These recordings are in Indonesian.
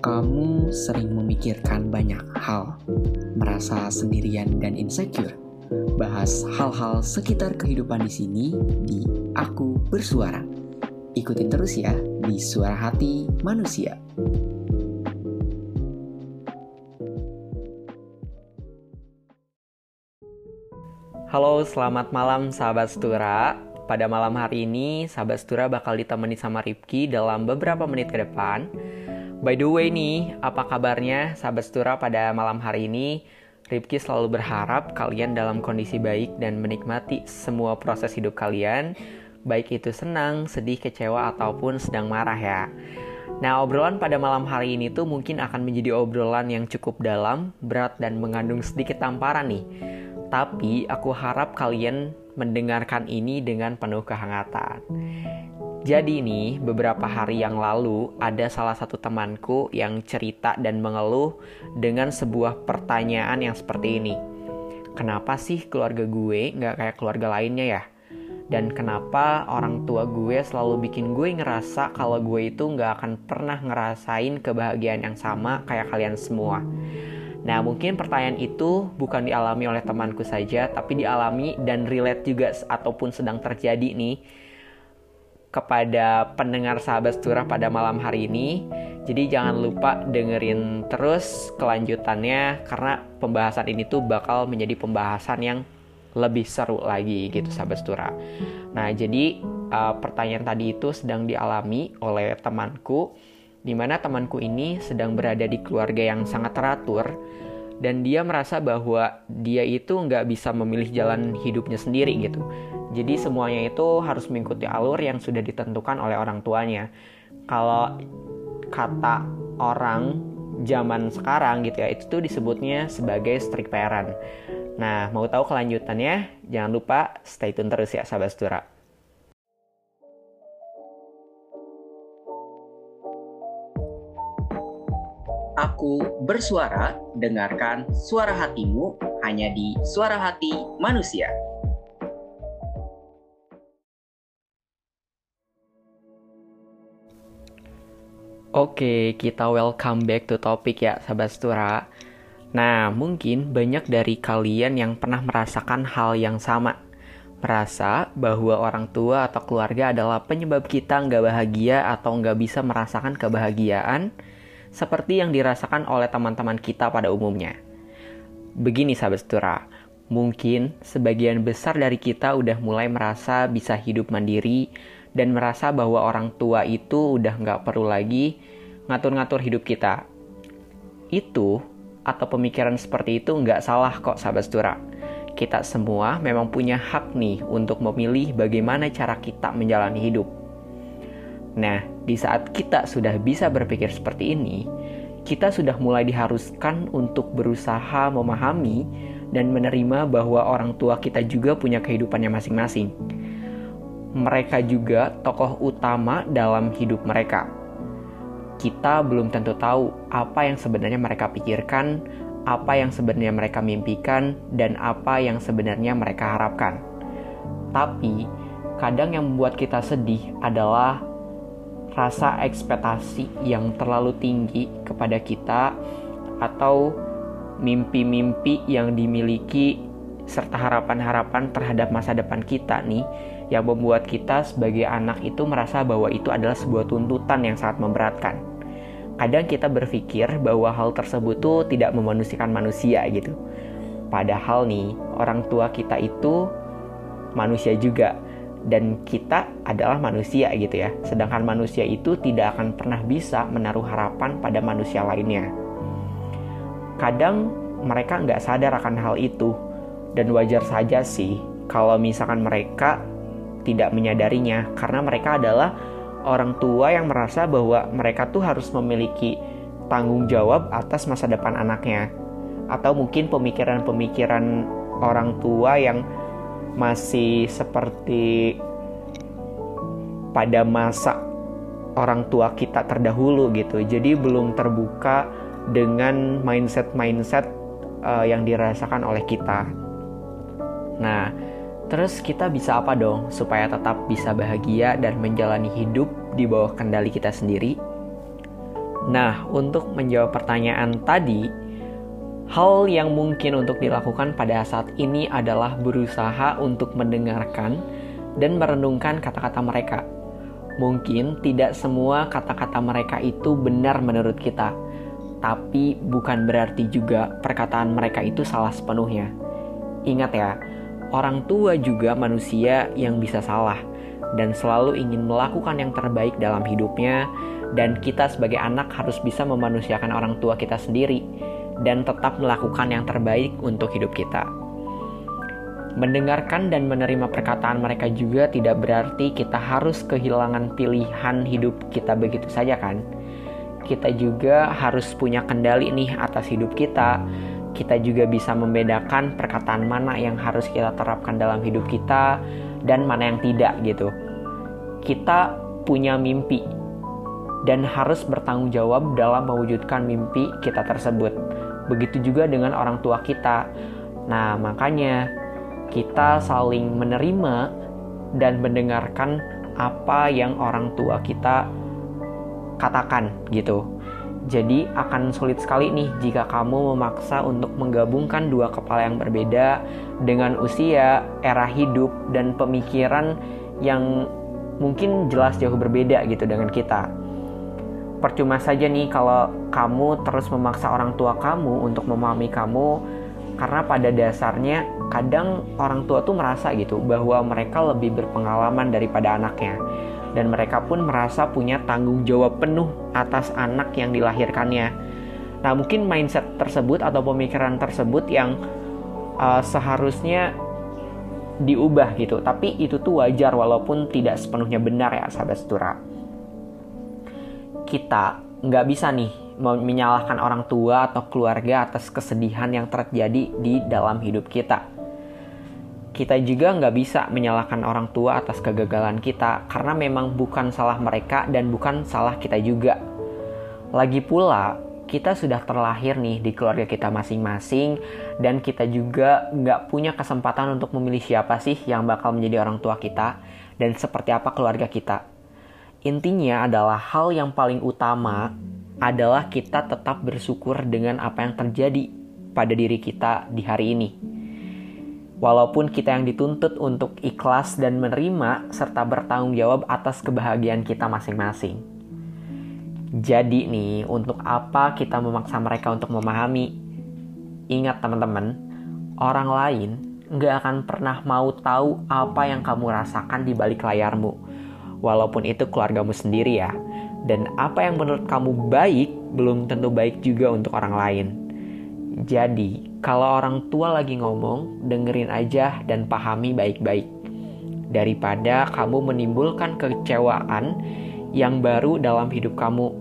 Kamu sering memikirkan banyak hal, merasa sendirian dan insecure. Bahas hal-hal sekitar kehidupan di sini di Aku Bersuara. Ikutin terus ya di Suara Hati Manusia. Halo, selamat malam sahabat Stura. Pada malam hari ini, sahabat Stura bakal ditemani sama Ripki dalam beberapa menit ke depan By the way nih, apa kabarnya sahabat setura pada malam hari ini? Ripki selalu berharap kalian dalam kondisi baik dan menikmati semua proses hidup kalian, baik itu senang, sedih, kecewa, ataupun sedang marah ya. Nah, obrolan pada malam hari ini tuh mungkin akan menjadi obrolan yang cukup dalam, berat, dan mengandung sedikit tamparan nih. Tapi aku harap kalian mendengarkan ini dengan penuh kehangatan. Jadi nih, beberapa hari yang lalu ada salah satu temanku yang cerita dan mengeluh dengan sebuah pertanyaan yang seperti ini. Kenapa sih keluarga gue nggak kayak keluarga lainnya ya? Dan kenapa orang tua gue selalu bikin gue ngerasa kalau gue itu nggak akan pernah ngerasain kebahagiaan yang sama kayak kalian semua? Nah, mungkin pertanyaan itu bukan dialami oleh temanku saja, tapi dialami dan relate juga ataupun sedang terjadi nih kepada pendengar sahabat seturah pada malam hari ini. Jadi jangan lupa dengerin terus kelanjutannya karena pembahasan ini tuh bakal menjadi pembahasan yang lebih seru lagi gitu sahabat setura. Nah jadi uh, pertanyaan tadi itu sedang dialami oleh temanku, di mana temanku ini sedang berada di keluarga yang sangat teratur dan dia merasa bahwa dia itu nggak bisa memilih jalan hidupnya sendiri gitu. Jadi semuanya itu harus mengikuti alur yang sudah ditentukan oleh orang tuanya. Kalau kata orang zaman sekarang gitu ya, itu tuh disebutnya sebagai strict parent. Nah, mau tahu kelanjutannya? Jangan lupa stay tune terus ya sahabat setura. Aku bersuara, dengarkan suara hatimu hanya di Suara Hati Manusia. Oke, kita welcome back to topik ya, sahabat Stura. Nah, mungkin banyak dari kalian yang pernah merasakan hal yang sama. Merasa bahwa orang tua atau keluarga adalah penyebab kita nggak bahagia atau nggak bisa merasakan kebahagiaan, seperti yang dirasakan oleh teman-teman kita pada umumnya. Begini sahabat setura, mungkin sebagian besar dari kita udah mulai merasa bisa hidup mandiri dan merasa bahwa orang tua itu udah nggak perlu lagi ngatur-ngatur hidup kita. Itu atau pemikiran seperti itu nggak salah kok sahabat setura. Kita semua memang punya hak nih untuk memilih bagaimana cara kita menjalani hidup Nah, di saat kita sudah bisa berpikir seperti ini, kita sudah mulai diharuskan untuk berusaha memahami dan menerima bahwa orang tua kita juga punya kehidupannya masing-masing. Mereka juga tokoh utama dalam hidup mereka. Kita belum tentu tahu apa yang sebenarnya mereka pikirkan, apa yang sebenarnya mereka mimpikan, dan apa yang sebenarnya mereka harapkan. Tapi, kadang yang membuat kita sedih adalah rasa ekspektasi yang terlalu tinggi kepada kita atau mimpi-mimpi yang dimiliki serta harapan-harapan terhadap masa depan kita nih yang membuat kita sebagai anak itu merasa bahwa itu adalah sebuah tuntutan yang sangat memberatkan. Kadang kita berpikir bahwa hal tersebut tuh tidak memanusiakan manusia gitu. Padahal nih, orang tua kita itu manusia juga dan kita adalah manusia gitu ya. Sedangkan manusia itu tidak akan pernah bisa menaruh harapan pada manusia lainnya. Kadang mereka nggak sadar akan hal itu dan wajar saja sih kalau misalkan mereka tidak menyadarinya karena mereka adalah orang tua yang merasa bahwa mereka tuh harus memiliki tanggung jawab atas masa depan anaknya atau mungkin pemikiran-pemikiran orang tua yang masih seperti pada masa orang tua kita terdahulu gitu. Jadi belum terbuka dengan mindset-mindset uh, yang dirasakan oleh kita. Nah, terus kita bisa apa dong supaya tetap bisa bahagia dan menjalani hidup di bawah kendali kita sendiri? Nah, untuk menjawab pertanyaan tadi, hal yang mungkin untuk dilakukan pada saat ini adalah berusaha untuk mendengarkan dan merenungkan kata-kata mereka. Mungkin tidak semua kata-kata mereka itu benar menurut kita, tapi bukan berarti juga perkataan mereka itu salah sepenuhnya. Ingat ya, orang tua juga manusia yang bisa salah dan selalu ingin melakukan yang terbaik dalam hidupnya, dan kita sebagai anak harus bisa memanusiakan orang tua kita sendiri dan tetap melakukan yang terbaik untuk hidup kita. Mendengarkan dan menerima perkataan mereka juga tidak berarti kita harus kehilangan pilihan hidup kita begitu saja kan? Kita juga harus punya kendali nih atas hidup kita. Kita juga bisa membedakan perkataan mana yang harus kita terapkan dalam hidup kita dan mana yang tidak gitu. Kita punya mimpi dan harus bertanggung jawab dalam mewujudkan mimpi kita tersebut. Begitu juga dengan orang tua kita. Nah, makanya kita saling menerima dan mendengarkan apa yang orang tua kita katakan gitu. Jadi akan sulit sekali nih jika kamu memaksa untuk menggabungkan dua kepala yang berbeda dengan usia, era hidup, dan pemikiran yang mungkin jelas jauh berbeda gitu dengan kita. Percuma saja nih kalau kamu terus memaksa orang tua kamu untuk memahami kamu karena pada dasarnya kadang orang tua tuh merasa gitu bahwa mereka lebih berpengalaman daripada anaknya dan mereka pun merasa punya tanggung jawab penuh atas anak yang dilahirkannya. Nah, mungkin mindset tersebut atau pemikiran tersebut yang uh, seharusnya diubah gitu, tapi itu tuh wajar walaupun tidak sepenuhnya benar ya, sahabat setura. Kita nggak bisa nih menyalahkan orang tua atau keluarga atas kesedihan yang terjadi di dalam hidup kita kita juga nggak bisa menyalahkan orang tua atas kegagalan kita karena memang bukan salah mereka dan bukan salah kita juga. Lagi pula, kita sudah terlahir nih di keluarga kita masing-masing dan kita juga nggak punya kesempatan untuk memilih siapa sih yang bakal menjadi orang tua kita dan seperti apa keluarga kita. Intinya adalah hal yang paling utama adalah kita tetap bersyukur dengan apa yang terjadi pada diri kita di hari ini walaupun kita yang dituntut untuk ikhlas dan menerima serta bertanggung jawab atas kebahagiaan kita masing-masing. Jadi nih, untuk apa kita memaksa mereka untuk memahami? Ingat teman-teman, orang lain nggak akan pernah mau tahu apa yang kamu rasakan di balik layarmu. Walaupun itu keluargamu sendiri ya. Dan apa yang menurut kamu baik, belum tentu baik juga untuk orang lain. Jadi, kalau orang tua lagi ngomong, dengerin aja dan pahami baik-baik. Daripada kamu menimbulkan kekecewaan yang baru dalam hidup kamu.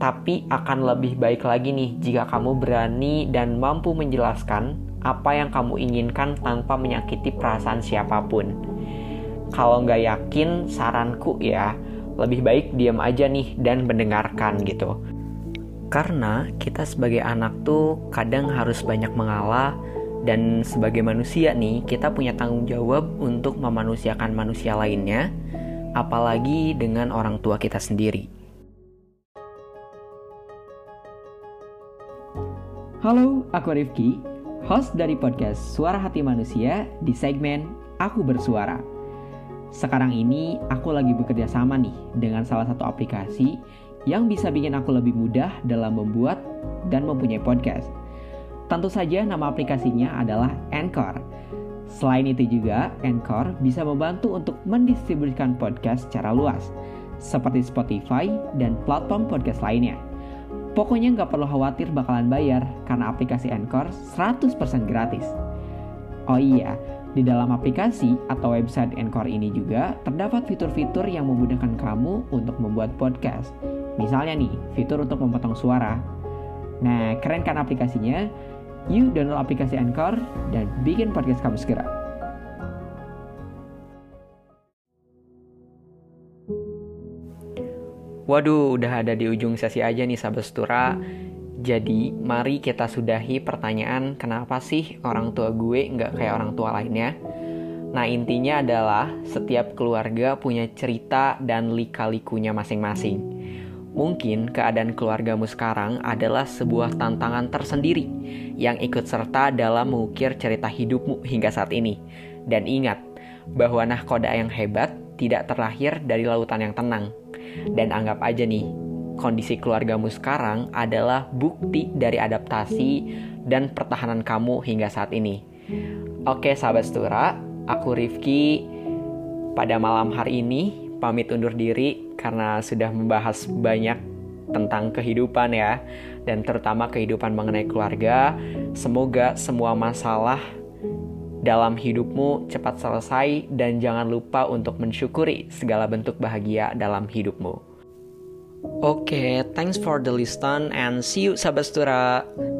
Tapi akan lebih baik lagi nih jika kamu berani dan mampu menjelaskan apa yang kamu inginkan tanpa menyakiti perasaan siapa pun. Kalau nggak yakin, saranku ya, lebih baik diam aja nih dan mendengarkan gitu karena kita sebagai anak tuh kadang harus banyak mengalah dan sebagai manusia nih kita punya tanggung jawab untuk memanusiakan manusia lainnya apalagi dengan orang tua kita sendiri. Halo, aku Rifki, host dari podcast Suara Hati Manusia di segmen Aku Bersuara. Sekarang ini aku lagi bekerja sama nih dengan salah satu aplikasi yang bisa bikin aku lebih mudah dalam membuat dan mempunyai podcast. Tentu saja nama aplikasinya adalah Anchor. Selain itu juga, Anchor bisa membantu untuk mendistribusikan podcast secara luas, seperti Spotify dan platform podcast lainnya. Pokoknya nggak perlu khawatir bakalan bayar, karena aplikasi Anchor 100% gratis. Oh iya, di dalam aplikasi atau website Anchor ini juga terdapat fitur-fitur yang memudahkan kamu untuk membuat podcast Misalnya nih, fitur untuk memotong suara. Nah, keren kan aplikasinya? Yuk download aplikasi Anchor dan bikin podcast kamu segera. Waduh, udah ada di ujung sesi aja nih sahabat setura. Jadi, mari kita sudahi pertanyaan kenapa sih orang tua gue nggak kayak orang tua lainnya? Nah, intinya adalah setiap keluarga punya cerita dan lika-likunya masing-masing Mungkin keadaan keluargamu sekarang adalah sebuah tantangan tersendiri yang ikut serta dalam mengukir cerita hidupmu hingga saat ini. Dan ingat bahwa nahkoda yang hebat tidak terlahir dari lautan yang tenang. Dan anggap aja nih, kondisi keluargamu sekarang adalah bukti dari adaptasi dan pertahanan kamu hingga saat ini. Oke sahabat setura, aku Rifki pada malam hari ini pamit undur diri karena sudah membahas banyak tentang kehidupan ya dan terutama kehidupan mengenai keluarga. Semoga semua masalah dalam hidupmu cepat selesai dan jangan lupa untuk mensyukuri segala bentuk bahagia dalam hidupmu. Oke, okay, thanks for the listen and see you sahabat setura.